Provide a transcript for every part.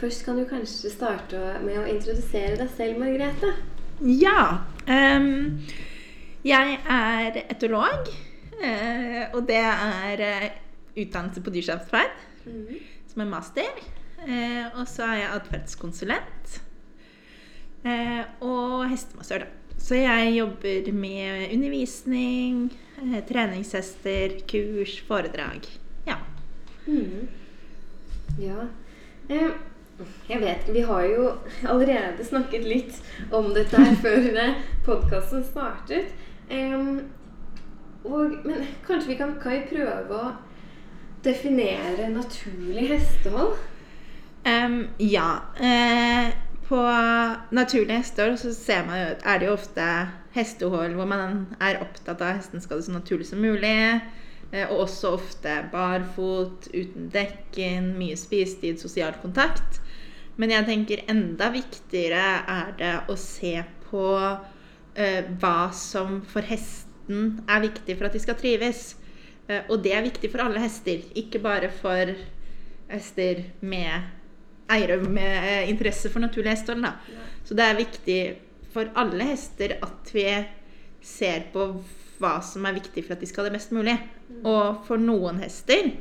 først kan du kanskje starte med å introdusere deg selv, Margrethe. Ja. Um, jeg er etolog, Uh, og det er uh, utdannelse på dyrsatferd, som er master. Uh, og så er jeg atferdskonsulent. Og hestemassør, da. Så jeg jobber med undervisning, treningshester, kurs, foredrag. Ja. Mm. Ja. Eh, jeg vet Vi har jo allerede snakket litt om dette her før podkasten startet. Um, og, men kanskje vi kan, kan vi prøve å definere naturlig hestehold? Um, ja. Eh, på naturlig hestehold så ser man jo, er det jo ofte hestehold hvor man er opptatt av at hesten skal det så naturlig som mulig. Eh, og også ofte barfot, uten dekken, mye spisetid, sosial kontakt. Men jeg tenker enda viktigere er det å se på eh, hva som for hesten er viktig for at de skal trives. Eh, og det er viktig for alle hester, ikke bare for hester med eiere med eh, interesse for naturlig hesthold. Ja. Så det er viktig for alle hester at vi ser på hva som er viktig for at de skal ha det mest mulig. Og for noen hester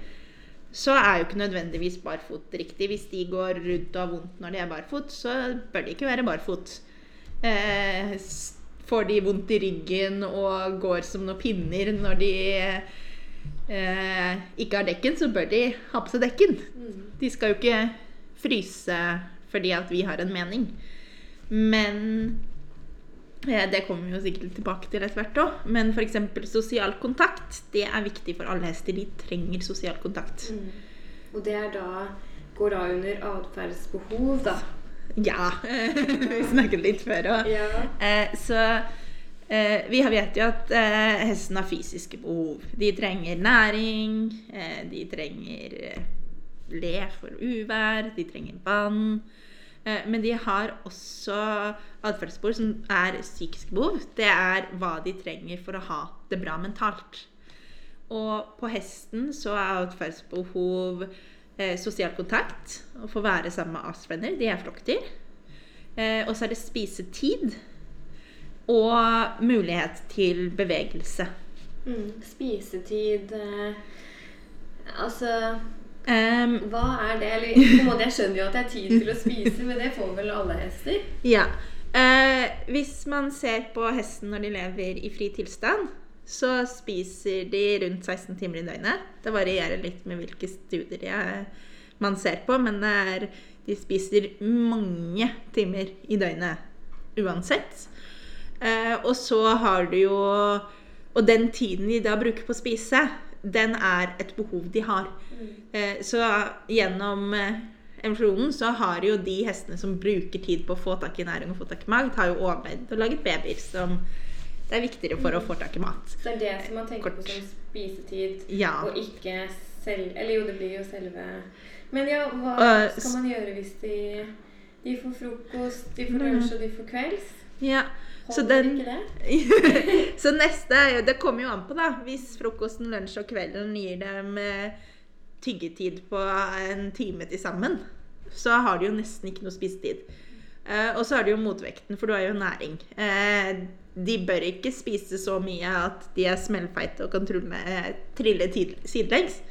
så er jo ikke nødvendigvis barfot riktig. Hvis de går rundt og har vondt når de er barfot, så bør de ikke være barfot. Eh, får de vondt i ryggen og går som noen pinner når de eh, ikke har dekken, så bør de ha på seg dekken. De skal jo ikke fryse fordi at vi har en mening. Men det kommer vi jo sikkert tilbake til etter hvert òg. Men f.eks. sosial kontakt. Det er viktig for alle hester. De trenger sosial kontakt. Og det da, går da under atferdsbehov, da. Ja. vi snakket litt før òg. Ja. Eh, så eh, vi vet jo at eh, hesten har fysiske behov. De trenger næring, eh, de trenger eh, le for uvær, de trenger vann. Eh, men de har også atferdsspor som er psykiske behov. Det er hva de trenger for å ha det bra mentalt. Og på hesten så er atferdsbehov eh, sosial kontakt. Å få være sammen med artsvenner. De er flokkdyr. Eh, og så er det spisetid. Og mulighet til bevegelse. Mm. Spisetid eh, Altså Em, Hva er det? Eller måte, Jeg skjønner jo at det er tid til å spise, men det får vel alle hester? ja. Uh, hvis man ser på hesten når de lever i fri tilstand, så spiser de rundt 16 timer i døgnet. Det varierer litt med hvilke studier jeg, man ser på, men det er, de spiser mange timer i døgnet uansett. Uh, og så har du jo Og den tiden de da bruker på å spise, den er et behov de har. Eh, så gjennom emisjonen så har jo de hestene som bruker tid på å få tak i næring og få tak i mat, har jo overlevd og laget babyer som det er viktigere for å få tak i mat. Så det er det som man tenker på som spisetid, Ja. og ikke selv... Eller jo, det blir jo selve Men ja, hva Øh, skal man gjøre hvis de De får frokost, de får Mm. lunsj og de får kvelds? ja. Så den? Så neste er Det kommer jo an på, da. Hvis frokosten, lunsj og kvelden gir dem eh, tyggetid på en time til sammen, så har de jo nesten ikke noe spisetid. Eh, og så har det jo motvekten, for du har jo næring. Eh, de bør ikke spise så mye at de er smellfeite og kan trille sidelengs.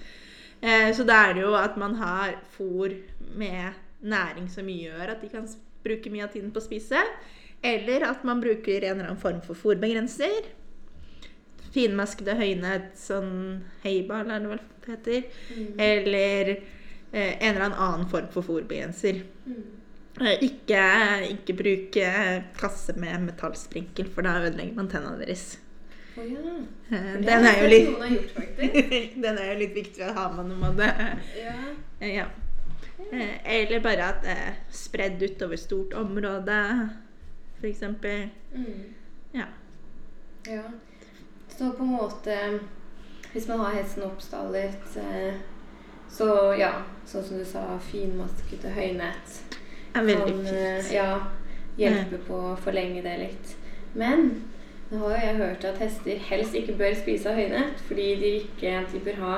Så da er det jo at man har fôr med næring som gjør at de kan bruke mye av tiden på å spise. Eller at man bruker en eller annen form for fôrbegrenser. Finmaskede høynet, sånn heibal, er det vel det heter. Eller eh, en eller annen form for fôrbegrenser. Mm. ikke, ikke bruke kasse med metallsprinkel, for da ødelegger man tennene deres. Ja. Eh, den er jo litt. Den er jo litt viktig å ha med når man Ja. Eh, Ja. Eh, Eller bare at det er spredd utover stort område, f.eks. Mm. Ja. ja. Så på en måte Hvis man har hesten oppstallet, eh, så ja, sånn som du sa, finmasket og høynett er veldig kan eh, fint. ja, hjelpe på å forlenge det litt. Men nå har jo jeg hørt at hester helst ikke bør spise av høynett, fordi de ikke de bør ha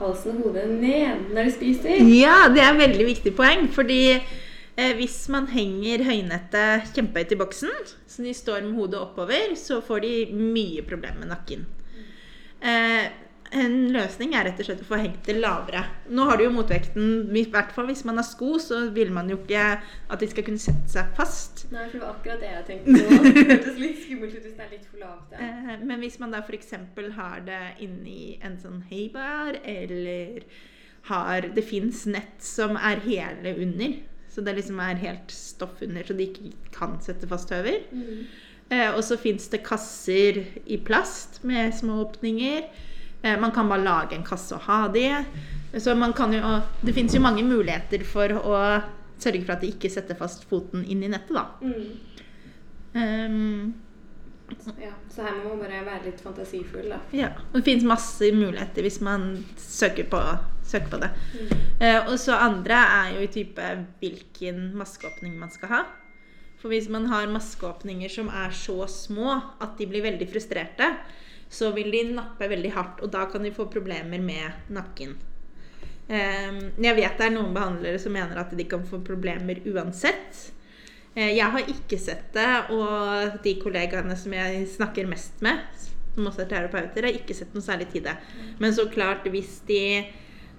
halsen og hodet ned når de spiser. Ja, det er et veldig viktig poeng. Fordi hvis man henger høynettet kjempehøyt i boksen, så de står med hodet oppover, så får de mye problemer med nakken. Eh, en løsning er rett og slett å få hengt det lavere. Nå har du jo motvekten, i hvert fall hvis man har sko, så vil man jo ikke at de skal kunne sette seg fast. Nei, for det var akkurat det jeg tenkte på. Det hørtes litt skummelt ut hvis det er litt for lavt. Ja. Eh, Men hvis man da f.eks. har det inni en sånn heibar, eller har Det fins nett som er hele under. Så det liksom er helt stoff under, så de ikke kan sette fast høver. Mm. Eh, og så fins det kasser i plast med små åpninger. Eh, man kan bare lage en kasse og ha det. Så man kan jo Det fins jo mange muligheter for å sørge for at de ikke setter fast foten inn i nettet, da. Mm. Um, Ja, så her må man bare være litt fantasifull, da. Ja, og det finnes masse muligheter hvis man søker på, søker på det. Mm. Eh, og så andre er jo i type hvilken maskeåpning man skal ha. For hvis man har maskeåpninger som er så små at de blir veldig frustrerte, så vil de nappe veldig hardt, og da kan de få problemer med nakken. Eh, jeg vet det er noen behandlere som mener at de kan få problemer uansett. Eh, Jeg har ikke sett det, og de kollegaene som jeg snakker mest med, som også er terapeuter, har ikke sett noe særlig til det. Men så klart, hvis de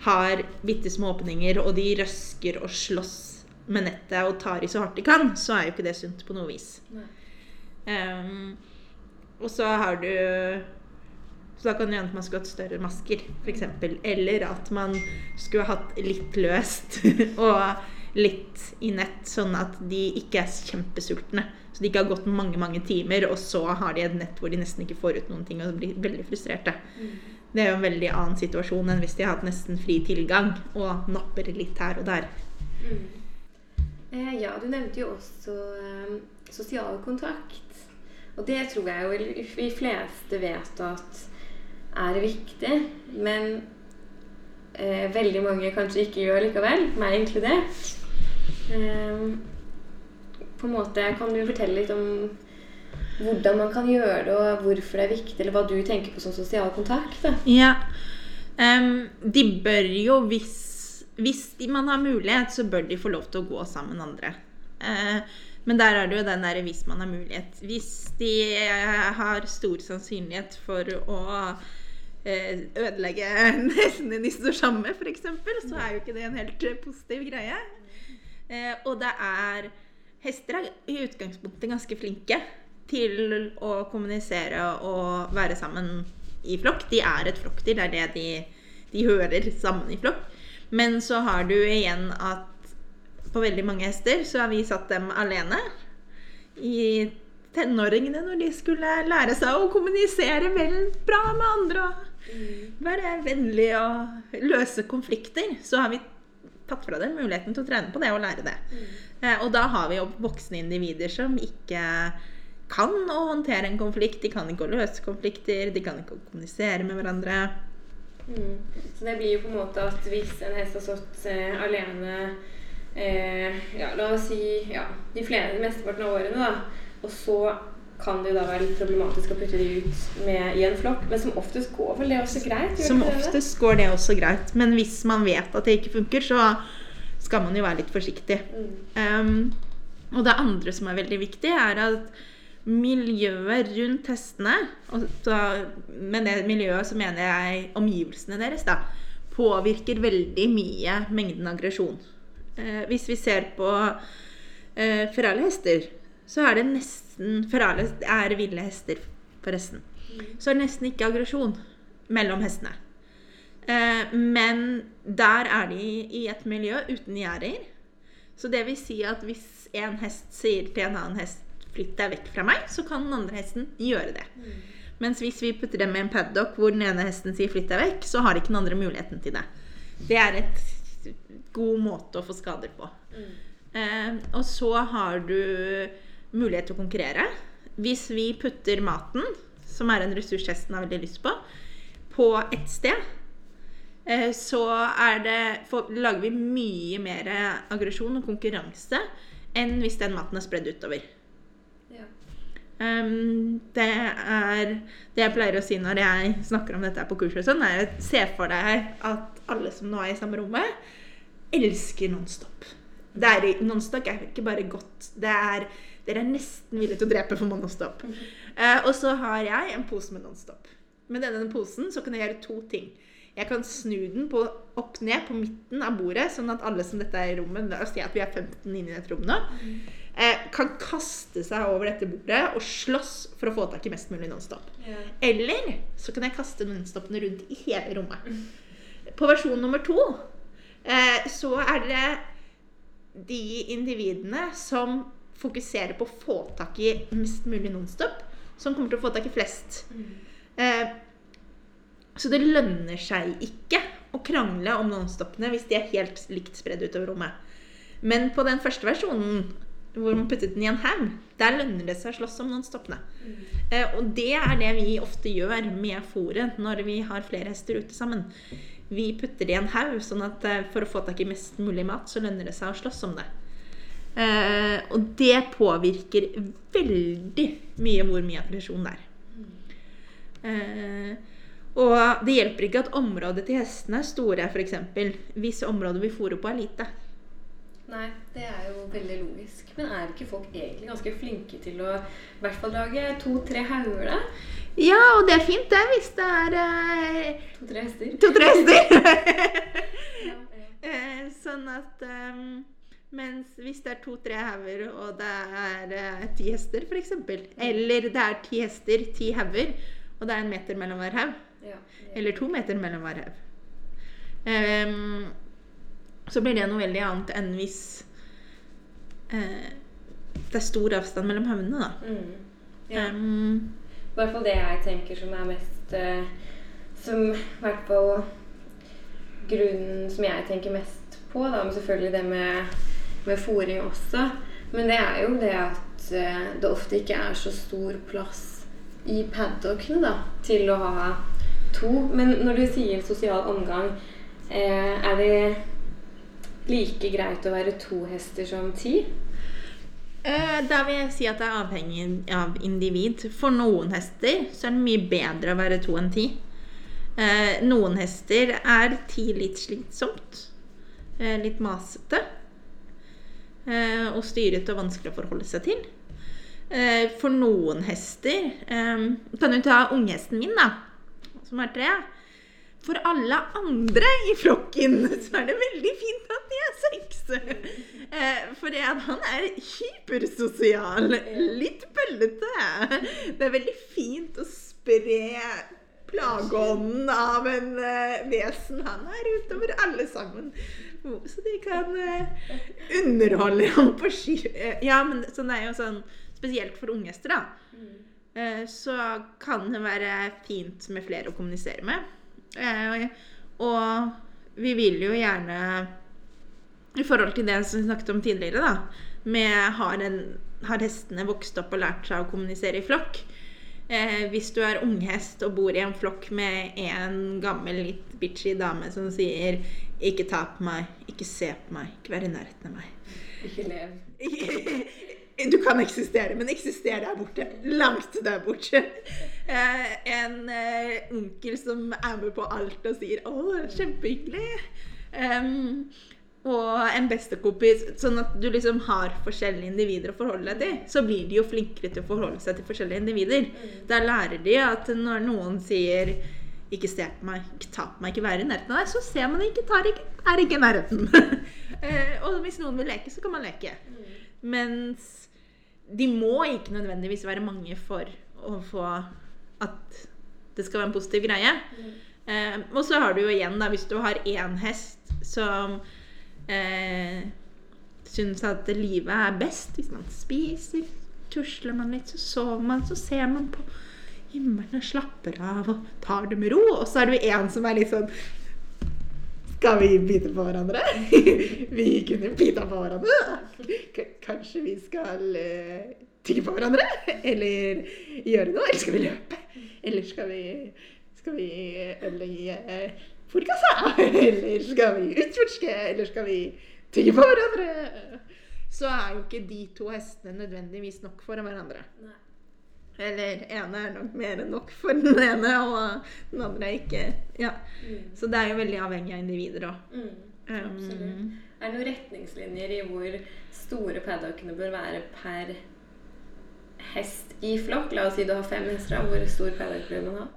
har bitte små åpninger, og de røsker og slåss med nettet og tar i så hardt de kan, så er jo ikke det sunt på noe vis. Ehm, og så har du Så da kan det hende at man skulle hatt større masker, f.eks. Eller at man skulle hatt litt løst og litt i nett, sånn at de ikke er kjempesultne. Så de ikke har gått mange mange timer, og så har de et nett hvor de nesten ikke får ut noen ting og blir veldig frustrerte. Mm. Det er jo en veldig annen situasjon enn hvis de har hatt nesten fri tilgang og napper litt her og der. Mm. Eh, ja, du nevnte jo også eh, sosial kontakt. Og det tror jeg jo de fleste vet at er viktig. Men eh, veldig mange kanskje ikke gjør likevel, meg inkludert. Eh, på en måte, Kan du fortelle litt om hvordan man kan gjøre det, og hvorfor det er viktig, eller hva du tenker på som sosial kontakt? Ja. Um, de bør jo, hvis, hvis man har mulighet, så bør de få lov til å gå sammen med andre. Uh, men der er det jo den derre hvis man har mulighet. Hvis de eh, har stor sannsynlighet for å eh, ødelegge hestene de står sammen med, f.eks., så er jo ikke det en helt positiv greie. Og det er Hester er i utgangspunktet ganske flinke til å kommunisere og være sammen i flokk. De er et flokkdyr. Det er det de, de hører sammen i flokk. Men så har du igjen at på veldig mange hester så har vi satt dem alene i tenåringene når de skulle lære seg å kommunisere vel bra med andre og være vennlig og løse konflikter. Så har vi tatt fra dem muligheten til å trene på det og lære det. Eh, og da har vi jo voksne individer som ikke kan å håndtere en konflikt. De kan ikke å løse konflikter, de kan ikke å kommunisere med hverandre. Mm. Så det blir jo på en måte at hvis en hest har stått eh, alene eh, ja, la oss si ja, de fleste, mesteparten av årene, da, og så kan det jo da være litt problematisk å putte de ut med, i en flokk. Men som oftest går vel det også greit? Som det ikke det? oftest går det også greit. Men hvis man vet at det ikke funker, så skal man jo være litt forsiktig. Mm. Um, og det andre som er veldig viktig, er at miljøet rundt hestene og da, Med det miljøet så mener jeg omgivelsene deres, da. Påvirker veldig mye mengden aggresjon. Eh, hvis vi ser på eh, ferale hester, så er det nesten Ferale er ville hester, forresten. Så er det nesten ikke aggresjon mellom hestene. Eh, men der er de i et miljø uten gjerder. Så det vil si at hvis en hest sier til en annen hest 'flytt deg vekk fra meg', så kan den andre hesten gjøre det. Mens hvis vi putter dem i en paddock hvor den ene hesten sier 'flytt deg vekk', så har ikke den andre muligheten til det. Det er et god måte å få skader på. Eh, og så har du mulighet til å konkurrere. Hvis vi putter maten, som er en ressurs hesten har veldig lyst på, på ett sted, eh, så er det, for, lager vi mye mer aggresjon og konkurranse enn hvis den maten er spredd utover. Um, det er det jeg pleier å si når jeg snakker om dette på kurset, sånn, er å se for deg at alle som nå er i samme rommet, elsker Nonstop. Det er, Nonstop er ikke bare godt. Det er, dere er nesten villige til å drepe for Nonstop. Uh, og så har jeg en pose med Nonstop. Med denne posen så kan jeg gjøre to ting. Jeg kan snu den på, opp ned på midten av bordet, sånn at alle som dette er i rommet La oss si at vi er 15 inne i dette rommet nå eh, kan kaste seg over dette bordet og slåss for å få tak i mest mulig Nonstop. Ja. Eller så kan jeg kaste Nonstopene rundt i hele rommet. På versjon nummer to eh, så er det de individene som fokuserer på å få tak i mest mulig Nonstop, som kommer til å få tak i flest. Eh, så det lønner seg ikke å krangle om Nonstopene hvis de er helt likt spredd utover rommet. Men på den første versjonen hvor man puttet den i en haug, der lønner det seg å slåss om Nonstopene. Eh, og det er det vi ofte gjør med fòret når vi har flere hester ute sammen. Vi putter det i en haug, sånn at eh, for å få tak i mest mulig mat, så lønner det seg å slåss om det. Eh, og det påvirker veldig mye hvor mye aggresjon det er. Eh, og det hjelper ikke at området til hestene er store, f.eks. hvis området vi fôrer på, er lite. Nei, det er jo veldig logisk. Men er ikke folk egentlig ganske flinke til å i hvert fall lage to-tre hauger, da? Ja, og det er fint, det, hvis det er eh, To-tre hester? to-tre hester. Ja, ja. Eh, sånn at um, Mens hvis det er to-tre hauger, og det er eh, ti hester, f.eks. Eller det er ti hester, ti hauger, og det er en meter mellom hver haug. Ja, Eller to meter mellom hver haug. Ehm, så blir det noe veldig annet enn hvis eh, det er stor avstand mellom havnene, da. Mm. Ja. Um, I hvert fall det jeg tenker som er mest uh, Som i hvert fall grunnen som jeg tenker mest på, da, men selvfølgelig det med, med fòring også. Men det er jo det at uh, det ofte ikke er så stor plass i paddockene da, til å ha to. Men når du sier sosial omgang, eh, er det like greit å være to hester som ti? Eh, Da vil jeg si at det er avhengig av individ. For noen hester så er det mye bedre å være to enn ti. Eh, Noen hester er ti litt slitsomt. eh, Litt masete. Og styrete og vanskelig å forholde seg til. For noen hester Kan du ta unghesten min, da, som er tre. For alle andre i flokken så er det veldig fint at de er seks. For fordi at han er hypersosial. Litt bøllete. Det er veldig fint å spre plageånden av en eh, vesen han er utover alle sammen. Så de kan eh, underholde ham på ski. Eh, ja, men sånn er jo sånn Spesielt for unghester, da. Eh, så kan det være fint med flere å kommunisere med. Eh, og vi vil jo gjerne I forhold til det som vi snakket om tidligere, da, med har, en, har hestene vokst opp og lært seg å kommunisere i flokk. Eh, hvis du er unghest og bor i en flokk med en gammel, litt bitchy dame som sier 'ikke ta på meg, ikke se på meg, ikke vær i nærheten av meg'. Ikke lev. Du kan eksistere, men eksistere der borte. Langt der borte. Eh, en eh, onkel som er med på alt og sier 'Å, kjempehyggelig'. Em, og en bestekompis. Sånn at du liksom har forskjellige individer å forholde deg til. Så blir de jo flinkere til å forholde seg til forskjellige individer. Da lærer de at når noen sier 'ikke se på meg, ikke ta på meg, ikke være i nærheten av deg', så ser man ikke, tar ikke, er ikke i nærheten. Eh, og hvis noen vil leke, så kan man leke. Mens de må ikke nødvendigvis være mange for å få at det skal være en positiv greie. Eh, og så har du jo igjen, da, hvis du har én hest som eh, syns at livet er best hvis man spiser, tusler man litt, så sover man, så ser man på himmelen og slapper av og tar det med ro. Og så er det jo en som er litt sånn skal vi bite på hverandre? vi kunne bita på hverandre. K kanskje vi skal uh, tygge på hverandre? Eller gjøre noe? Eller skal vi løpe? Eller skal vi, skal vi ødelegge uh, fòrkassa? Eller skal vi utforske? Eller skal vi tygge på hverandre? Så er jo ikke de to hestene nødvendigvis nok for hverandre. Nei. Eller ene er nok mer enn nok for den ene, og den andre er ikke Ja. Mm. Så det er jo veldig avhengig av individer òg. Mm. Absolutt. Er det noen retningslinjer i hvor store paddockene bør være per hest i flokk? La oss si du har fem hester. Hvor stor paddock bør man ha?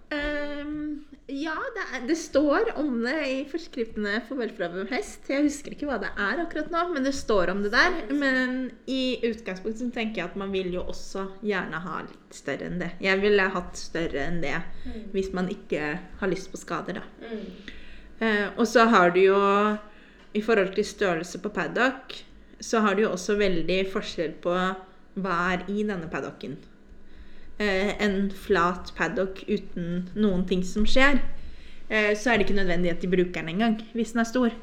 Ehm, ja, det, er, det står om det i forskriftene for velprøvd hest. Jeg husker ikke hva det er akkurat nå, men det står om det der. Men i utgangspunktet så tenker jeg at man vil jo også gjerne ha litt større enn det. Jeg ville hatt større enn det hvis man ikke har lyst på skader, da. Mm. Eh, og så har du jo i forhold til størrelse på paddock, så har du jo også veldig forskjell på hva er i denne paddocken. Eh, en flat paddock uten noen ting som skjer, eh, så er det ikke nødvendig at de bruker den engang, hvis den er stor.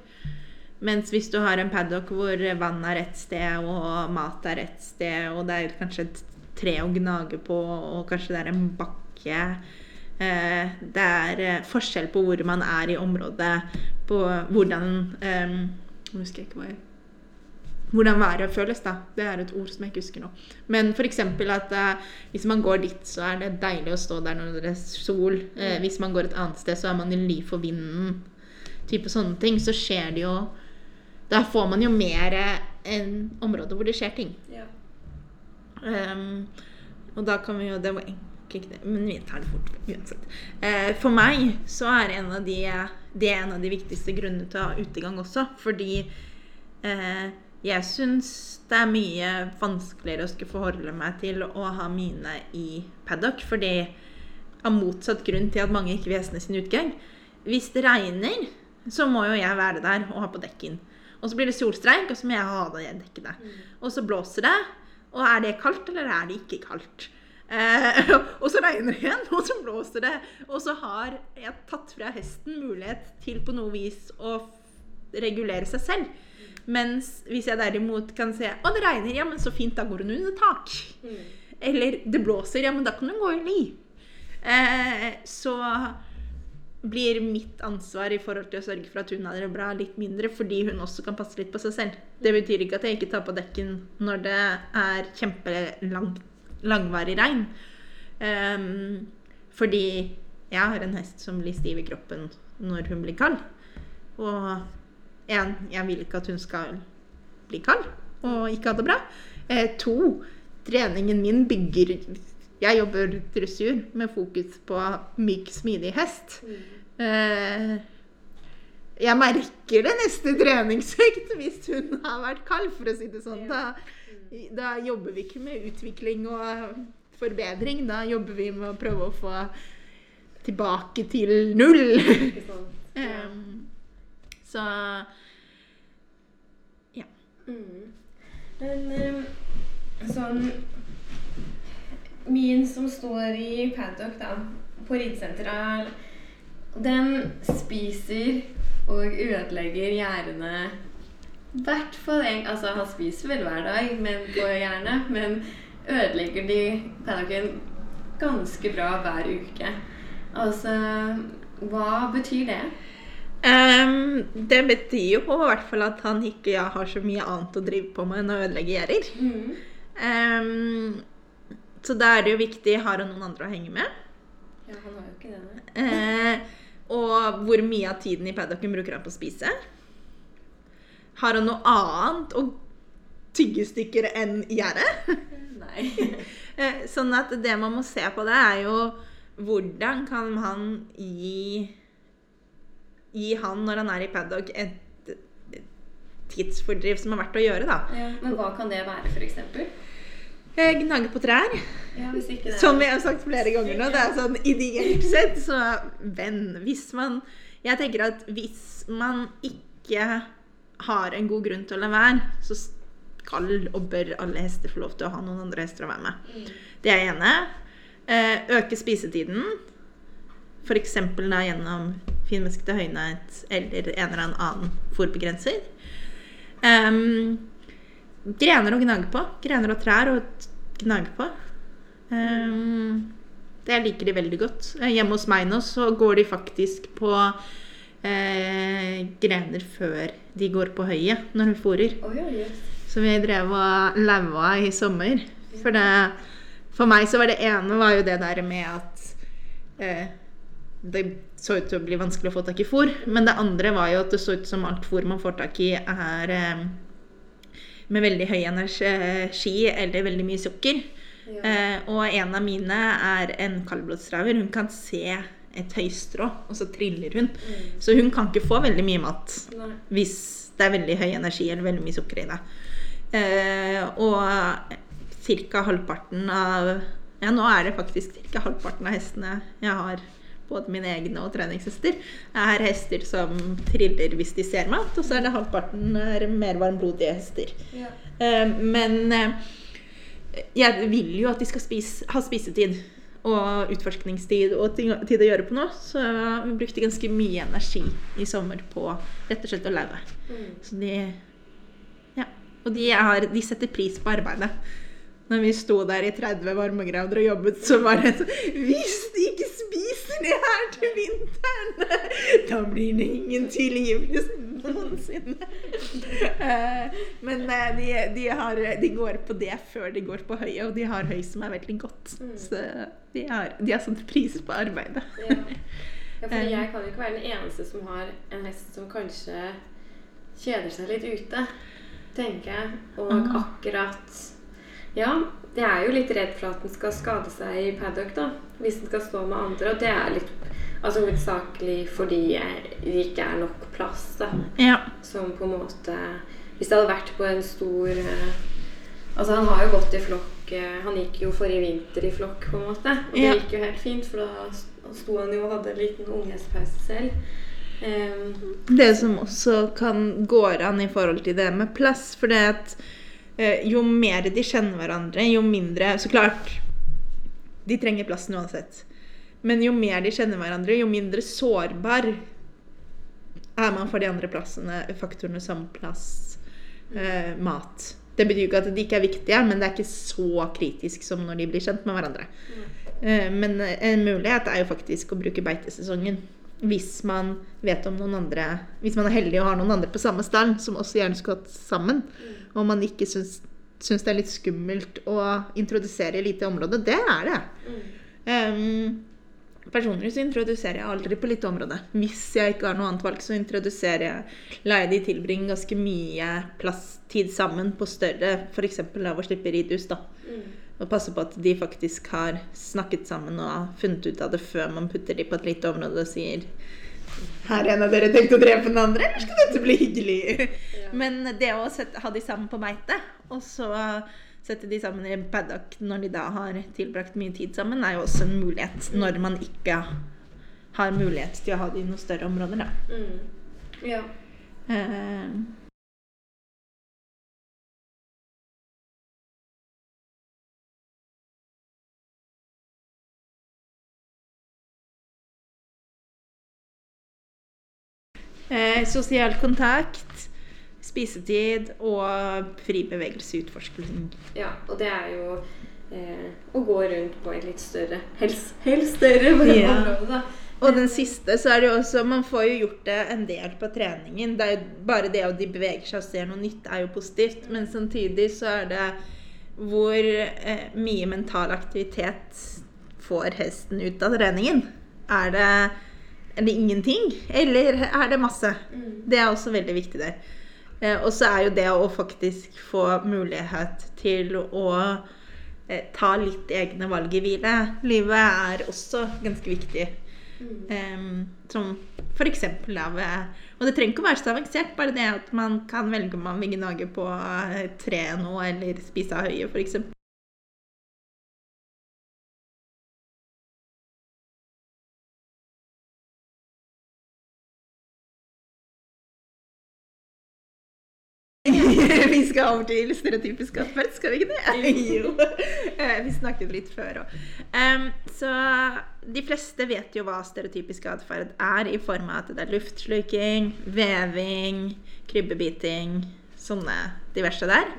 Mens hvis du har en paddock hvor vann er rett sted, og mat er rett sted, og det er kanskje et tre å gnage på, og kanskje det er en bakke eh, Det er forskjell på hvor man er i området, på hvordan Nå husker jeg ikke hva jeg hvordan været føles, da. Det er et ord som jeg ikke husker nå. Men f.eks. at eh, hvis man går dit, så er det deilig å stå der når det er sol. Eh, hvis man går et annet sted, så er man i ly for vinden. Type sånne ting. Så skjer det jo Da får man jo mer enn en område hvor det skjer ting. Ja. Um, og da kan vi jo Det var egentlig ikke det, men vi tar det fort uansett. Eh, for meg så er en av de, det er en av de viktigste grunnene til å ha utegang også. Fordi eh, jeg syns det er mye vanskeligere å skulle forholde meg til å ha mine i paddock. Fordi av motsatt grunn til at mange ikke vil hestene sin utgang. Hvis det regner, så må jo jeg være der og ha på dekken. Og så blir det solstreik, og så må jeg ha det dekket der. Og så blåser det. Og er det kaldt, eller er det ikke kaldt? Eh, og så regner det igjen, og så blåser det. Og så har jeg tatt fra hesten mulighet til på noe vis å regulere seg selv. Mens hvis jeg derimot kan se å det regner, ja, men så fint, da går hun under tak. Mm. Eller det blåser, ja, men da kan hun gå i li. Eh, så blir mitt ansvar i forhold til å sørge for at hun har det bra, litt mindre, fordi hun også kan passe litt på seg selv. Det betyr ikke at jeg ikke tar på dekken når det er kjempelang, langvarig regn. Um, fordi jeg har en hest som blir stiv i kroppen når hun blir kald. Og en, jeg vil ikke at hun skal bli kald og ikke ha det bra. Eh, to, treningen min bygger Jeg jobber dressur med fokus på myk, smidig hest. Eh, jeg merker det neste treningsøkt hvis hun har vært kald, for å si det sånn. Da, da jobber vi ikke med utvikling og forbedring. Da jobber vi med å prøve å få tilbake til null. Ikke sant? Ja. Em, ja. Mm. Men eh, sånn Min som står i paddock da, på ridesenteret, den spiser og ødelegger gjerdene i hvert fall en Altså, han spiser vel hver dag men på jernet, men ødelegger de paddocken ganske bra hver uke. Altså Hva betyr det? Ehm, det betyr jo på hvert fall at han ikke ja, har så mye annet å drive på med enn å ødelegge gjerder. Ehm, så da er det jo viktig har han noen andre å henge med. Ja, han har jo ikke det. Eh, og hvor mye av tiden i paddocken bruker han på å spise? Har han noe annet å tygge stykker enn gjerdet? Nei. uh, sånn at det man må se på det, er jo hvordan kan han gi Gi han, når han er i paddock, et, et tidsfordriv som er verdt å gjøre, da. Ja, men hva kan det være, f.eks.? Eh, Gnage på trær. Ja, Som vi har sagt flere ganger nå. Det er sånn ideelt sett, så venn. Hvis man Jeg tenker at hvis man ikke har en god grunn til å la være, så skal og bør alle hester få lov til å ha noen andre hester å være med. Mm. Det er ene. Eh, øke spisetiden. F.eks. gjennom finmaskete høynett eller en eller annen fôrbegrenser. Um, grener å gnage på. Grener og trær å gnage på. Um, det liker de veldig godt. Eh, Hjemme hos meg nå så går de faktisk på eh, grener før de går på høyet når hun fôrer. som oi, oi. Så vi drev og laua i sommer. For det For meg så var det ene var jo det der med at eh, det så ut til å bli vanskelig å få tak i fôr. Men det andre var jo at det så ut som alt fôr man får tak i, er eh, med veldig høy energi eller veldig mye sukker. Ja. Eh, og en av mine er en kaldblodstraver. Hun kan se et høystrå, og så triller hun. Mm. Så hun kan ikke få veldig mye mat Nei. hvis det er veldig høy energi eller veldig mye sukker i det. Eh, og ca. halvparten av Ja, nå er det faktisk ca. halvparten av hestene jeg har, både mine egne og treningshester, er hester som triller hvis de ser mat, og så er det halvparten er mer varmblodige hester. Ja. Eh, men eh, jeg vil jo at de skal spise, ha spisetid og utforskningstid og ting, tid å gjøre på noe. Så vi brukte ganske mye energi i sommer på rett og slett å laue. Mm. Så de Ja. Og de, har, de setter pris på arbeidet. Når vi sto der i 30 varmegrader og jobbet, så var det sånn ikke spiser det her til vinteren, da blir det ingen tilgivelse noensinne. Eh, Men eh, de, de, har, de går på det før de går på høyet, og de har høy som er veldig godt. Mm. Så de har, de har satt pris på arbeidet. Ja. ja, jeg kan jo ikke være den eneste som har en hest som kanskje kjeder seg litt ute, tenker jeg. Og Ah. akkurat Ja, jeg er jo litt redd for at den skal skade seg i paddock, da. Hvis den skal stå med andre. Og det er litt Altså hovedsakelig fordi det ikke er nok plass, da. Ja. Som på en måte Hvis det hadde vært på en stor eh, Altså Han har jo gått i flokk eh, Han gikk jo forrige vinter i flokk, på en måte. Og det Ja. gikk jo helt fint, for da sto han jo og hadde en liten unghestpause selv. Um, Det som også kan gå an i forhold til det med plass, for det at jo mer de kjenner hverandre, jo mindre Så klart, de trenger plassen uansett. Men jo mer de kjenner hverandre, jo mindre sårbar er man for de andre plassene, faktorene som plass, eh, mat. Det betyr jo ikke at de ikke er viktige, men det er ikke så kritisk som når de blir kjent med hverandre. Eh, Men en mulighet er jo faktisk å bruke beitesesongen. Hvis man vet om noen andre Hvis man er heldig og har noen andre på samme stall, som også gjerne skulle hatt sammen, og man ikke syns, syns det er litt skummelt å introdusere lite område, det er det. mm, Um, personlig så introduserer jeg aldri på lite område. Hvis jeg ikke har noe annet valg, så introduserer jeg leie de tilbringe ganske mye plass, tid sammen på større, f.eks. av å slippe ridhus, da. mm, Og passe på at de faktisk har snakket sammen og funnet ut av det før man putter de på et lite område og sier Har en av dere tenkt å drepe den andre, eller skal dette bli hyggelig? Ja. Men det å sette, ha de sammen på beite, og så sette de sammen i paddock når de da har tilbrakt mye tid sammen, er jo også en mulighet når man ikke har mulighet til å ha de i noen større områder, da. mm. Ja. Eh, Eh, sosial kontakt, spisetid og fri bevegelse, utforsking. ja. Og det er jo eh, å gå rundt på et litt større Helst, helst større Ja. område, da. Og den siste, så er det jo også Man får jo gjort det en del på treningen. Det er jo bare det at de beveger seg og ser noe nytt, er jo positivt. Men samtidig så er det hvor eh, mye mental aktivitet får hesten ut av treningen. Er det, er det ingenting, eller er det masse? Mm. Det er også veldig viktig der. Eh, og så er jo det å faktisk få mulighet til å eh, ta litt egne valg i hvile. Livet er også ganske viktig. Mm. Um, som eksempel av Og det trenger ikke å være så avansert, bare det at man kan velge om man vil gnage på tre treet nå, eller spise av høye, for vi skal over til stereotypisk atferd, skal vi ikke det? Jo. Eh, Vi snakket litt før òg. så de fleste vet jo hva stereotypisk atferd er, i form av at det er luftsluking, veving, krybbebiting, sånne diverse der.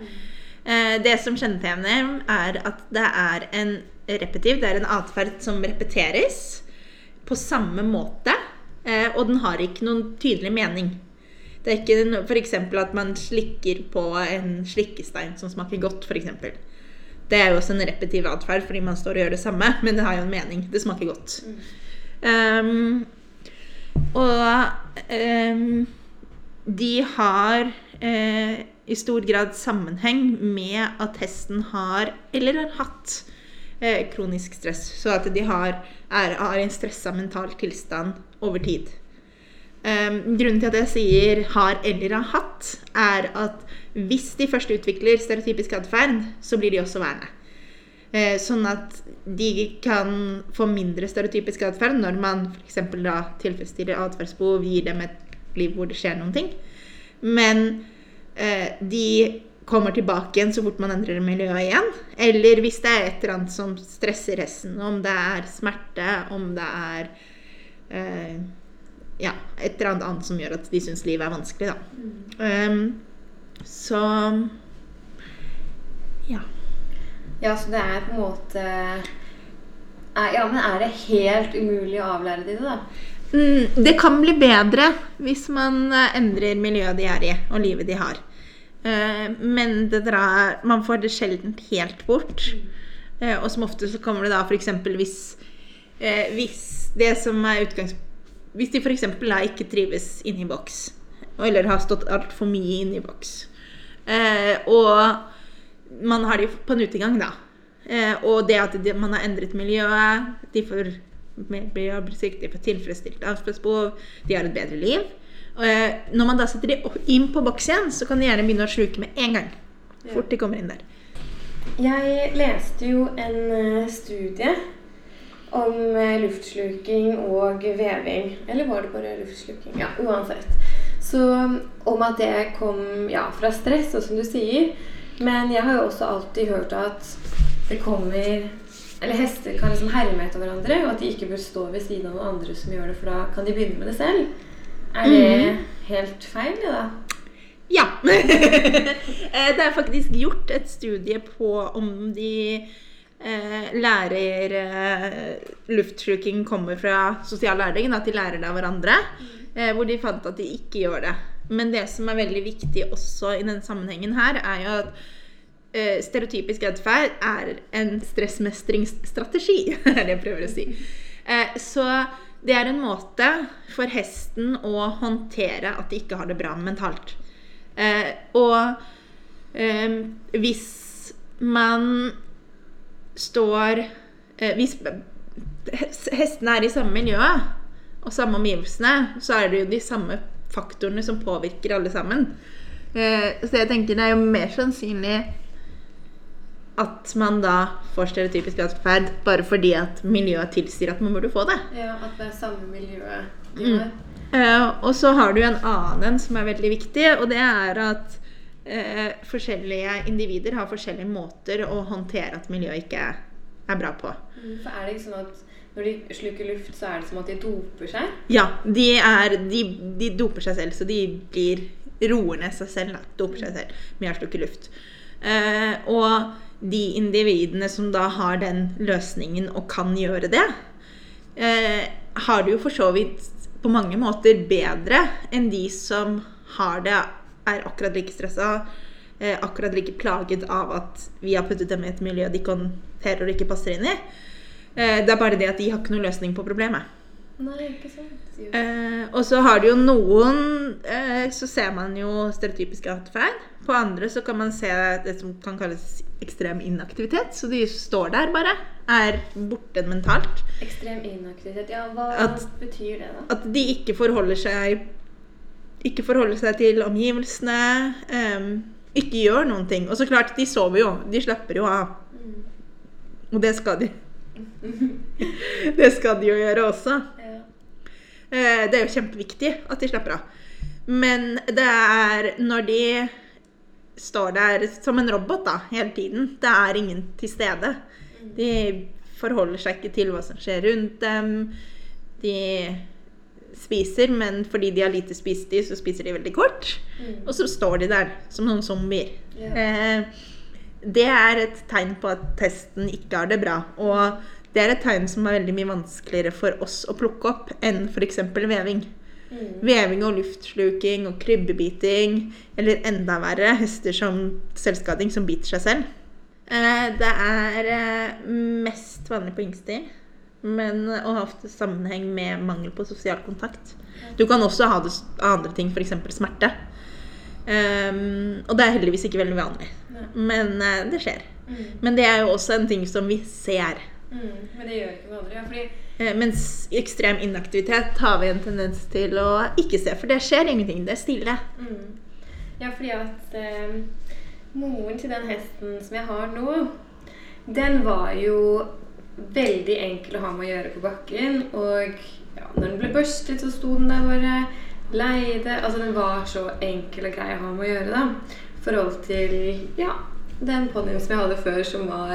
Uh, det som kjennetegner, er at det er en repetiv, det er en atferd som repeteres på samme måte, uh, og den har ikke noen tydelig mening. Det er ikke f.eks. at man slikker på en slikkestein som smaker godt, f.eks. Det er jo også en repetiv atferd fordi man står og gjør det samme, men det har jo en mening. Det smaker godt. Um, og um, de har uh, i stor grad sammenheng med at hesten har, eller har hatt, uh, kronisk stress. Så at de har, er, har en stressa mental tilstand over tid. Um, grunnen til at jeg sier 'har eller har hatt', er at hvis de først utvikler stereotypisk atferd, så blir de også værende. Uh, sånn at de kan få mindre stereotypisk atferd når man f.eks. da tilfredsstiller atferdsbehov, gir dem et liv hvor det skjer noen ting. Men uh, de kommer tilbake igjen så fort man endrer miljøet igjen. Eller hvis det er et eller annet som stresser resten, Om det er smerte, om det er uh, ja, et eller annet annet som gjør at de syns livet er vanskelig, da. Mm. Um, så ja. Ja, så det er på en måte er, Ja, men er det helt umulig å avlære de det, da? Mm, det kan bli bedre hvis man eh, endrer miljøet de er i, og livet de har. Uh, men det drar, man får det sjelden helt bort. Uh, og som ofte så kommer det da f.eks. hvis uh, hvis det som er utgangspunktet hvis de f.eks. ikke trives inni boks, eller har stått altfor mye inni boks, eh, og man har de på en utegang, da, eh, og det at de, man har endret miljøet, de får blir de får tilfredsstilt avstandsbehov, de har et bedre liv. Eh, når man da setter de inn på boks igjen, så kan de gjerne begynne å sluke med en gang. Fort de kommer inn der. Jeg leste jo en uh, studie om eh, luftsluking og veving. Eller var det bare luftsluking? Ja, uansett. Så om at det kom ja, fra stress, og som du sier. Men jeg har jo også alltid hørt at det kommer Eller hester kan liksom herme etter hverandre, og at de ikke bør stå ved siden av noen andre som gjør det, for da kan de begynne med det selv. Er det mm. helt feil, det da? Ja. Eh, det er faktisk gjort et studie på om de eh, lærer eh, Luftsjuking kommer fra sosial læring, at de lærer det av hverandre. Eh, hvor de fant at de ikke gjør det. Men det som er veldig viktig også i denne sammenhengen her, er jo at eh, stereotypisk atferd er en stressmestringsstrategi, er det jeg prøver å si. Eh, så det er en måte for hesten å håndtere at de ikke har det bra mentalt. Eh, og hvis man står eh, Hvis hestene er i samme miljø og samme omgivelsene, så er det jo de samme faktorene som påvirker alle sammen. Eh, så jeg tenker det er jo mer sannsynlig at man da får stereotypisk atferd bare fordi at miljøet tilsier at man burde få det. Ja, At det er samme miljøet mm. uh, og så har du en annen som er veldig viktig, og det er at eh, forskjellige individer har forskjellige måter å håndtere at miljøet ikke er bra på. Mm, for er det ikke sånn at når de sluker luft, så er det som at de doper seg? Ja, de, er, de, de doper seg selv, så de blir roer ned seg selv. Da. Doper seg selv med å slukke luft. Eh, og de individene som da har den løsningen og kan gjøre det, eh, har det jo for så vidt på mange måter bedre enn de som har det er akkurat like stressa, eh, akkurat like plaget av at vi har puttet dem i et miljø de ikke håndterer og ikke passer inn i. Eh, det er bare det at de har ikke noen løsning på problemet. Nei, ikke sant. Eh, og så har det jo noen eh, Så ser man jo stereotypiske atferd. På andre så kan man se det som kan kalles ekstrem inaktivitet. Så de står der bare. Er borte mentalt. Ekstrem inaktivitet, ja. Hva at, betyr det, da? At de ikke forholder seg ikke forholde seg til omgivelsene. Um, ikke gjør noen ting. Og så klart, de sover jo. De slapper jo av. Mm. Og det skal de. det skal de jo gjøre også. Ja. Uh, det er jo kjempeviktig at de slapper av. Men det er når de står der som en robot da, hele tiden. Det er ingen til stede. Mm. De forholder seg ikke til hva som skjer rundt dem. De spiser, men fordi de har lite spisetid, så spiser de veldig kort. Mm. Og så står de der som noen zombier. Yeah. Eh, det er et tegn på at testen ikke har det bra. Og det er et tegn som er veldig mye vanskeligere for oss å plukke opp enn f.eks. veving. Mm. Veving og luftsluking og krybbebiting, eller enda verre, hester som selvskading som biter seg selv. Eh, det er eh, mest vanlig på yngste, men og har ofte sammenheng med mangel på sosial kontakt. Du kan også ha det andre ting, f.eks. smerte. Um, og det er heldigvis ikke veldig vanlig. Nei. Men uh, det skjer. Mm. Men det er jo også en ting som vi ser. Mm. Men det gjør ikke noe andre. Ja, fordi uh, mens ekstrem inaktivitet har vi en tendens til å ikke se, for det skjer ingenting. Det er stille. Mm. Ja, fordi at uh, moren til den hesten som jeg har nå, den var jo veldig enkel å ha med å gjøre på bakken. Og ja, når den ble børstet, så sto den der bare leide. Altså, den var så enkel og grei å ha med å gjøre, da. I forhold til ja, den ponnien som jeg hadde før, som var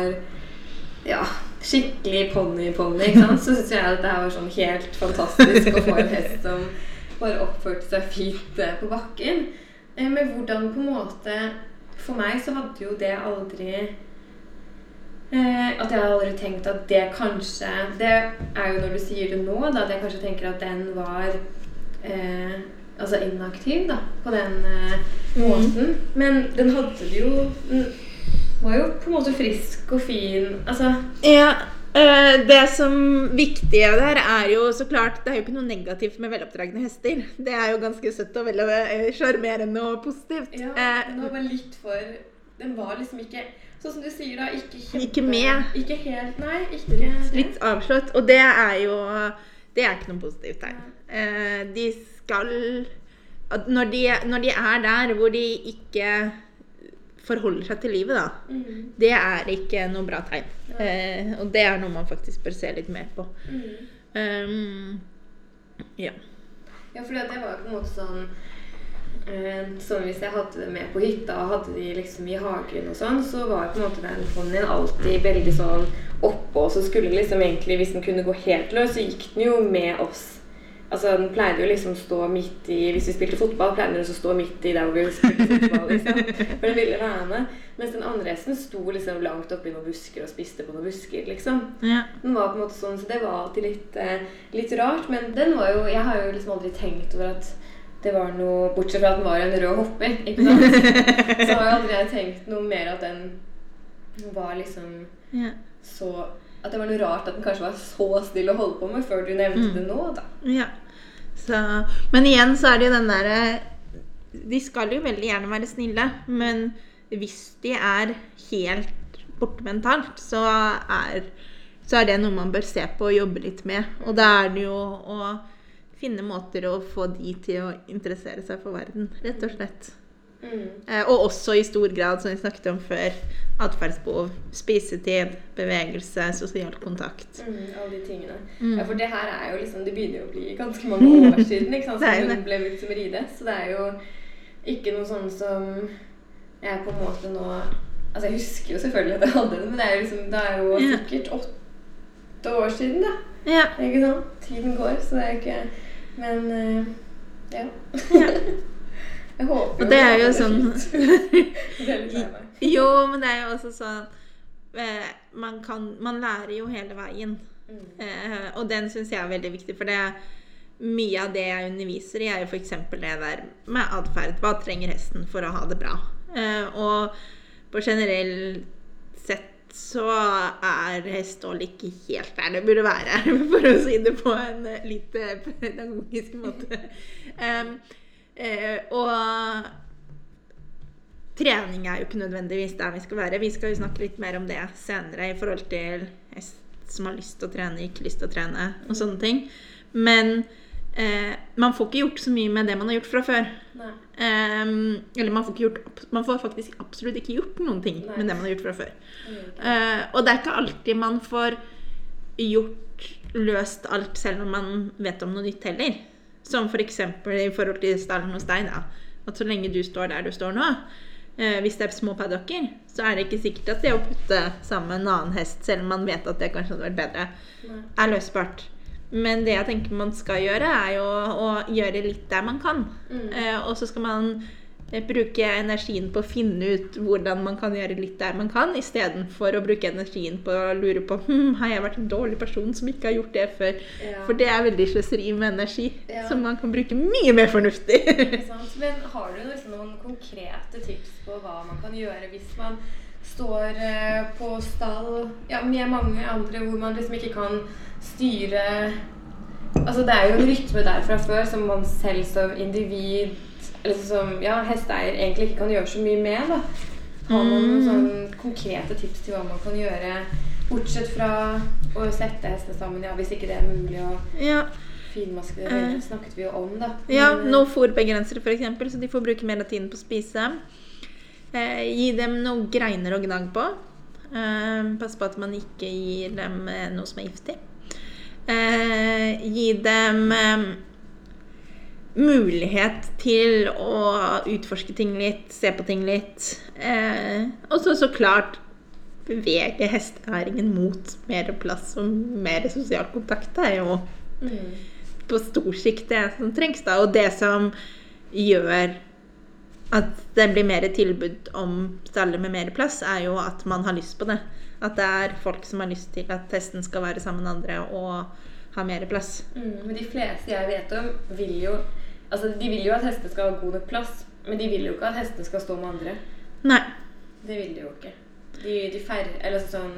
ja, skikkelig ponni-ponni, så syns jeg at det her var sånn helt fantastisk å få en hest som bare oppførte seg fint eh, på bakken. Eh, Men hvordan på en måte For meg så hadde jo det aldri eh, At jeg har aldri tenkt at det kanskje Det er jo når du sier det nå, da, at jeg kanskje tenker at den var eh, altså inaktiv da, på den eh, måten. måten. Men den hadde det jo Den var jo på en måte frisk og fin. Altså Ja, eh, Det som viktige der er jo så klart Det er jo ikke noe negativt med veloppdragne hester. Det er jo ganske søtt og eh, sjarmerende og positivt. Ja, Eh, den var bare litt for Den var liksom ikke Sånn som du sier, da. Ikke kjempe... Ikke med. Ikke helt, nei. Ikke litt avslått. Og det er jo Det er ikke noe positivt her. Eh, de skal når de, når de er der hvor de ikke forholder seg til livet, da, Mm, det er ikke noe bra tegn. Eh, og det er noe man faktisk bør se litt mer på. mm. Um, ja. Ja, for det var jo på en måte sånn Sånn hvis jeg hadde det med på hytta og hadde de liksom i hagen og sånn, så var på en måte den ponnien alltid veldig sånn oppå, og så skulle liksom egentlig, hvis den kunne gå helt løs, så gikk den jo med oss. Altså, Den pleide jo liksom å stå midt i Hvis vi spilte fotball, pleide den å stå midt i der hvor vi spilte fotball. liksom. For den ville være med. Mens den andre hesten sto liksom langt oppi noen busker og spiste på noen busker. liksom. ja. Den var på en måte sånn, så Det var alltid litt, eh, litt rart. Men den var jo, jeg har jo liksom aldri tenkt over at det var noe Bortsett fra at den var en rød hopper. ikke sant? Så har jo aldri jeg tenkt noe mer at den var liksom ja. så At det var noe rart at den kanskje var så snill å holde på med før du nevnte Mm. det nå. da. Ja. Så, men igjen så er det jo den derre De skal jo veldig gjerne være snille, men hvis de er helt borte mentalt, så er, så er det noe man bør se på og jobbe litt med. Og da er det jo å finne måter å få de til å interessere seg for verden, rett og slett. Mm. Eh, og også i stor grad, som vi snakket om før, atferdsbehov. Spisetid, bevegelse, sosial kontakt. Mm, alle de tingene. Mm. Ja, For det her er jo liksom Det begynner jo å bli ganske mange år siden ikke sant, som hun ble brukt som ride. Så det er jo ikke noe sånn som jeg på en måte nå Altså Jeg husker jo selvfølgelig at jeg hadde det, men det er jo liksom Det er jo sikkert åtte år siden, da. Ja. Ikke sant? Tiden går, så det er ikke Men uh, ja. jeg håper Og det er jo sånn. Jo, men det er jo også sånn eh, man, kan, man lærer jo hele veien. Mm. Eh, og den syns jeg er veldig viktig, for det er mye av det jeg underviser i, er jo f.eks. det der med atferd. Hva trenger hesten for å ha det bra? Og på generell sett så er hestehold ikke helt der det burde være, for å si det på en eh, litt eh, pedagogisk måte. Um, uh, og trening er jo ikke nødvendigvis der vi skal være. Vi skal jo snakke litt mer om det senere i forhold til hest som har lyst til å trene, ikke lyst til å trene og sånne ting. Men eh, man får ikke gjort så mye med det man har gjort fra før. Eh, eller man får, ikke gjort, man får faktisk absolutt ikke gjort noen ting Nei. med det man har gjort fra før. ikke. Eh, og det er ikke alltid man får gjort løst alt selv om man vet om noe nytt heller. Som f.eks. For i forhold til stallen hos deg. da, At så lenge du står der du står nå, eh, hvis det er små paddocker, så er det ikke sikkert at det å putte sammen en annen hest, selv om man vet at det kanskje hadde vært bedre, Nei. er løsbart. Men det jeg tenker man skal gjøre, er jo å gjøre litt der man kan. Mm. Eh, og så skal man eh, bruke energien på å finne ut hvordan man kan gjøre litt der man kan, istedenfor å bruke energien på å lure på hm, har jeg vært en dårlig person som ikke har gjort det før. Ja. For det er veldig sløseri med energi, Ja. som man kan bruke mye mer fornuftig. Men har du liksom noen konkrete tips på hva man kan gjøre hvis man står eh, på stall ja, med mange andre hvor man liksom ikke kan styre Altså Det er jo en rytme der fra før som man selv som individ eller som ja, hesteeier egentlig ikke kan gjøre så mye med. da. Har man noen Mm. sånn konkrete tips til hva man kan gjøre, bortsett fra å sette hestene sammen, ja, hvis ikke det er mulig å Ja, finmaske det? Eh. Snakket vi jo om, da. ja Men, eh, noe fôrbegrensere f.eks., så de får bruke mer av tiden på å spise. Eh, gi dem noe greiner å gnage på. Eh, pass på at man ikke gir dem eh, noe som er giftig. Eh, gi dem eh, mulighet til å utforske ting litt, se på ting litt. Eh, og så så klart bevege hesteæringen mot mer plass og mer sosial kontakt. Det er jo mm. på stor sikt det som trengs. da, Og det som gjør at det blir mer tilbud om staller med mer plass, er jo at man har lyst på det. At det er folk som har lyst til at hesten skal være sammen med andre og ha mer plass. Mm, men de fleste jeg vet om, vil jo Altså, de vil jo at hestene skal ha god nok plass, men de vil jo ikke at hestene skal stå med andre. Nei. Det vil de jo ikke. De, de færre Eller sånn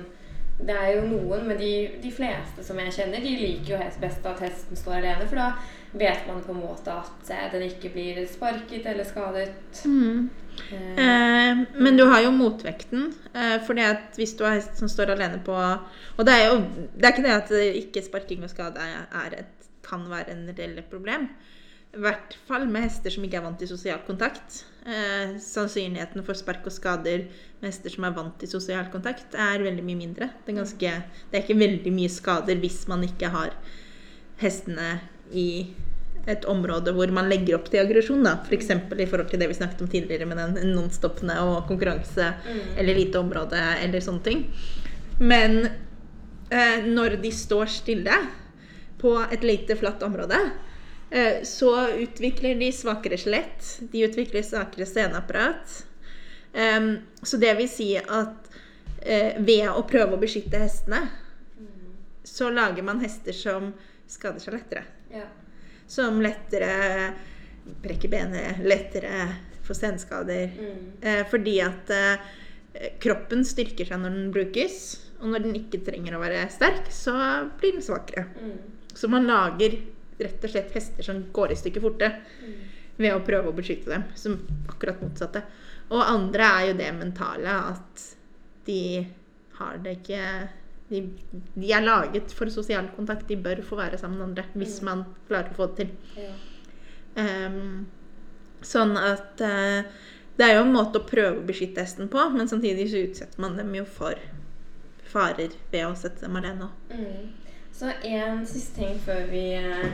Det er jo noen, men de, de fleste som jeg kjenner, de liker jo best at hesten står alene, for da vet man på en måte at eh, den ikke blir sparket eller skadet. Mm. Eh, Eh, men du har jo motvekten. Eh, fordi at hvis du har hest som står alene på Og det er jo det er ikke det at ikke sparking og skade er, er et, kan være en reelt problem. I hvert fall med hester som ikke er vant til sosial kontakt. Eh, sannsynligheten for spark og skader med hester som er vant til sosial kontakt, er veldig mye mindre. Det er, ganske, det er ikke veldig mye skader hvis man ikke har hestene i et område hvor man legger opp til aggresjon. F.eks. For i forhold til det vi snakket om tidligere med den nonstoppende og konkurranse Mm. eller lite område eller sånne ting. Men eh, når de står stille på et lite, flatt område, eh, så utvikler de svakere skjelett. De utvikler svakere seneapparat. Em, så det vil si at eh, ved å prøve å beskytte hestene, så lager man hester som skader seg lettere. Som lettere brekker benet, lettere får senskader. Mm. Eh, fordi at eh, kroppen styrker seg når den brukes. Og når den ikke trenger å være sterk, så blir den svakere. Mm. Så man lager rett og slett hester som går i stykker forte Mm. ved å prøve å beskytte dem. Som akkurat motsatte. Og andre er jo det mentale at de har det ikke de, de er laget for sosial kontakt. De bør få være sammen med andre hvis Mm. man klarer å få det til. Ja. Um, sånn at uh, det er jo en måte å prøve å beskytte hesten på, men samtidig så utsetter man dem jo for farer ved å sette dem alene òg. Mm. Så en siste ting før vi, eh,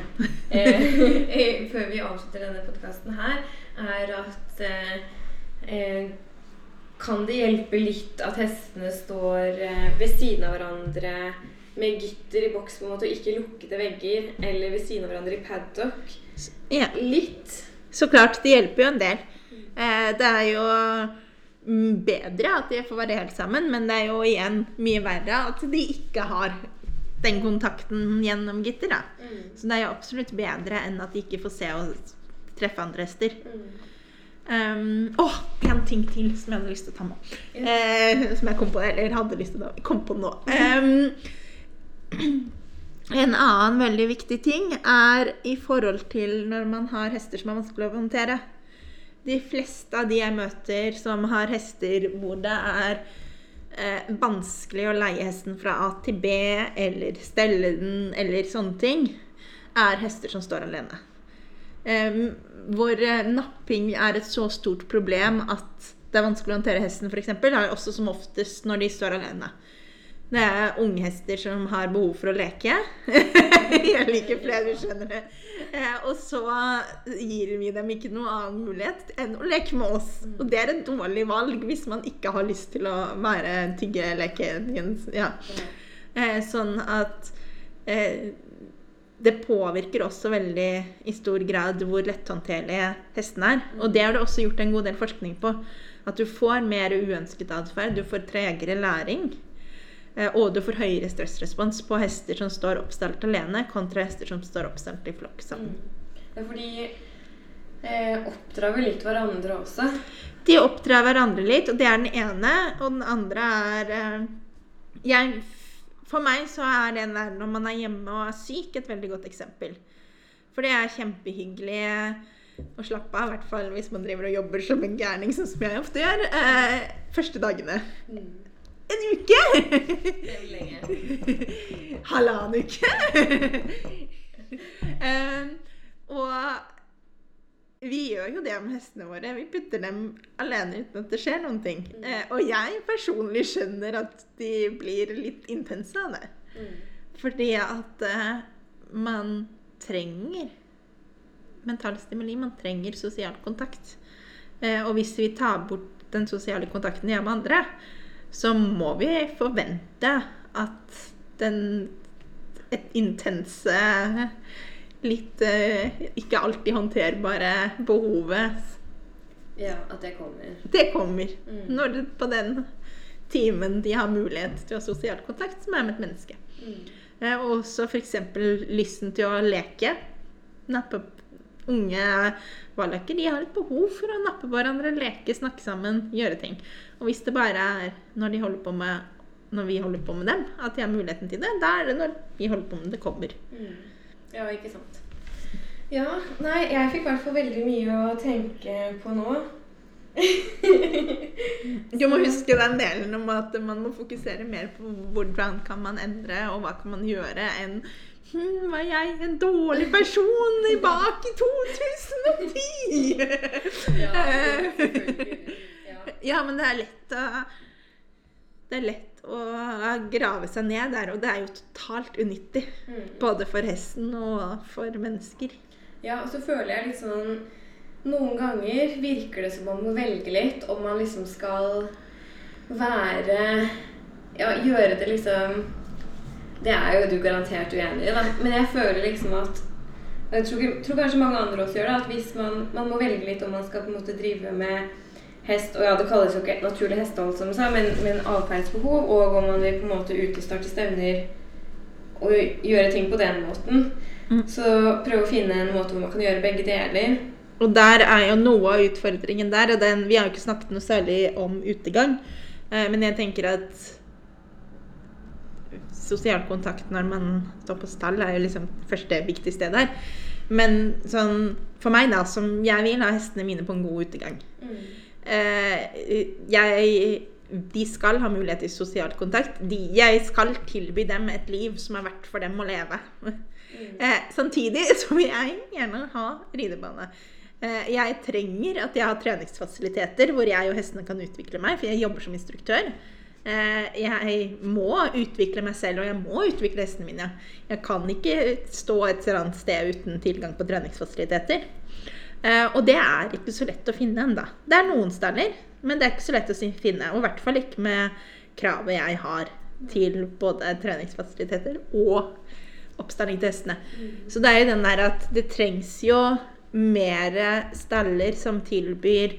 eh, før vi avslutter denne podkasten her, er at eh, eh, kan det hjelpe litt at hestene står eh, ved siden av hverandre med gitter i boks på en måte, og ikke lukkede vegger, eller ved siden av hverandre i paddock? Ja, Litt. så klart. Det hjelper jo en del. Eh, det er jo mm, bedre at de får være helt sammen, men det er jo igjen mye verre at de ikke har den kontakten gjennom gitter. da. Mm. Så det er jo absolutt bedre enn at de ikke får se og treffe andre hester. Mm. Um, åh, en ting til som jeg hadde lyst til å ta med. Uh, som jeg kom på, eller hadde lyst til å kom på nå. Um, en annen veldig viktig ting er i forhold til når man har hester som er vanskelig å håndtere. De fleste av de jeg møter som har hester hvor det er eh, vanskelig å leie hesten fra A til B, eller stelle den, eller sånne ting, er hester som står alene. Hvor eh, napping er et så stort problem at det er vanskelig å håndtere hesten, f.eks., er også som oftest når de står alene. Det er unghester som har behov for å leke. Jeg liker flere, du skjønner det. Eh, og så gir vi dem ikke noe annen mulighet enn å leke med oss. Og det er et dårlig valg hvis man ikke har lyst til å være tyggeleke. Ja. Eh, sånn at det påvirker også veldig i stor grad hvor letthåndterlige hestene er. Og det har det også gjort en god del forskning på. At du får mer uønsket atferd, du får tregere læring. eh, Og du får høyere stressrespons på hester som står oppstelt alene, kontra hester som står oppstelt i flokk sammen. Mm. Det fordi eh, oppdrar vel litt hverandre også. De oppdrar hverandre litt, og det er den ene. Og den andre er eh, jeg, For meg så er den der når man er hjemme og er syk, et veldig godt eksempel. For det er kjempehyggelig å slappe av, i hvert fall hvis man driver og jobber som en gærning, sånn som jeg ofte gjør, eh, første dagene. En uke! Det er lenge. Halvannen uke. Eh, og vi gjør jo det med hestene våre. Vi putter dem alene uten at det skjer noen ting. Eh, og jeg personlig skjønner at de blir litt intense av det. Mm. Fordi at eh, man trenger mental stimuli. Man trenger sosial kontakt. Eh, og hvis vi tar bort den sosiale kontakten vi har med andre, så må vi forvente at den intense, litt eh, ikke alltid håndterbare behovet, Ja, at det kommer. det kommer. Mm. Når det, på den timen de har mulighet til å ha sosial kontakt, som er med et menneske. Mm. Eh, og også f.eks. lysten til å leke. Nappe unge valakker de har et behov for å nappe hverandre, leke, snakke sammen, gjøre ting. Og hvis det bare er når, de holder på med, når vi holder på med dem, at de har muligheten til det, da er det når vi holder på med det, kommer. Mm. Ja, ikke sant. Ja, nei, jeg fikk i hvert fall veldig mye å tenke på nå. Du må huske den delen om at man må fokusere mer på hvordan kan man endre, og hva kan man gjøre, enn hm, var jeg en dårlig person i bak i 2010? Ja. Ja, men det er lett å Det er lett å grave seg ned der, og det er jo totalt unyttig. Mm. Både for hesten og for mennesker. Ja, og så føler jeg litt sånn Noen ganger virker det som man må velge litt om man liksom skal være Ja, gjøre det liksom Det er jo du garantert uenig i, da. Men jeg føler liksom at og Jeg tror, tror kanskje mange andre også gjør det. At hvis man, man må velge litt om man skal på en måte drive med hest Og ja, det kalles jo ikke naturlig hestehold, som du sa, men, men atferdsbehov. Og om man vil på en måte ut og starte stevner og gjøre ting på den måten. Mm. Så prøve å finne en måte hvor man kan gjøre begge deler. Og der er jo noe av utfordringen der, og den, vi har jo ikke snakket noe særlig om utegang, eh, men jeg tenker at sosial kontakt når man står på stall, er jo liksom første viktige sted der. Men sånn, for meg, da, som jeg vil ha hestene mine på en god utegang eh, jeg, De skal ha mulighet til sosial kontakt. De, jeg skal tilby dem et liv som er verdt for dem å leve. Eh, samtidig så vil jeg gjerne ha ridebane. Eh, jeg trenger at jeg har treningsfasiliteter hvor jeg og hestene kan utvikle meg, for jeg jobber som instruktør. Eh, jeg må utvikle meg selv, og jeg må utvikle hestene mine. Jeg kan ikke stå et eller annet sted uten tilgang på treningsfasiliteter. Eh, og det er ikke så lett å finne enda. Det er noen staller, men det er ikke så lett å finne. Og i hvert fall ikke med kravet jeg har til både treningsfasiliteter og oppstalling til hestene. Så det er jo den der at det trengs jo mer staller som tilbyr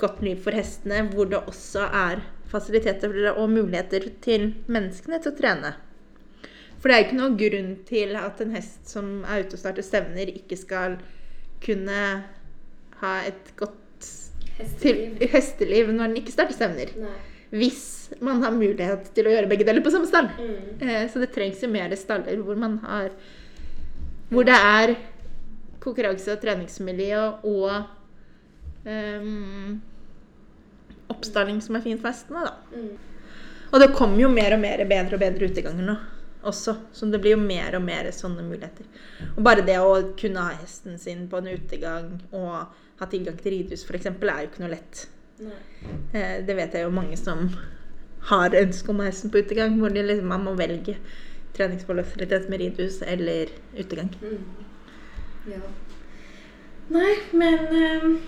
godt liv for hestene, hvor det også er fasiliteter og muligheter til menneskene til å trene. For det er jo ikke noen grunn til at en hest som er ute og starter stevner, ikke skal kunne ha et godt til, Hesteliv. hesteliv når den ikke starter stevner. Nei. Hvis man har mulighet til å gjøre begge deler på samme stall. Mm. Eh, så det trengs jo mer staller hvor man har Hvor det er konkurranse- og treningsmiljø og um, oppstalling som er fint for hestene, da. Mm. Og det kommer jo mer og mer bedre og bedre uteganger nå også. Så det blir jo mer og mer sånne muligheter. Og bare det å kunne ha hesten sin på en utegang og ha tilgang til ridehus f.eks. er jo ikke noe lett. Nei. Eh, det vet jeg jo mange som har ønske om å ha hesten på utegang, hvor de liksom, man må velge treningsfasiliteter med ridehus eller utegang. Mm. Ja. Nei, men ehm,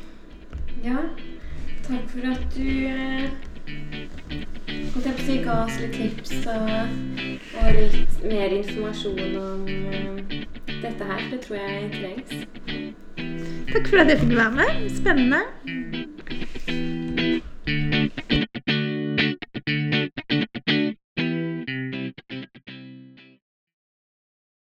Ja. Takk for at du eh, Holdt jeg si ga oss litt tips og, og litt mer informasjon om um, dette her. for Det tror jeg trengs. Takk for at jeg fikk være med. Spennende.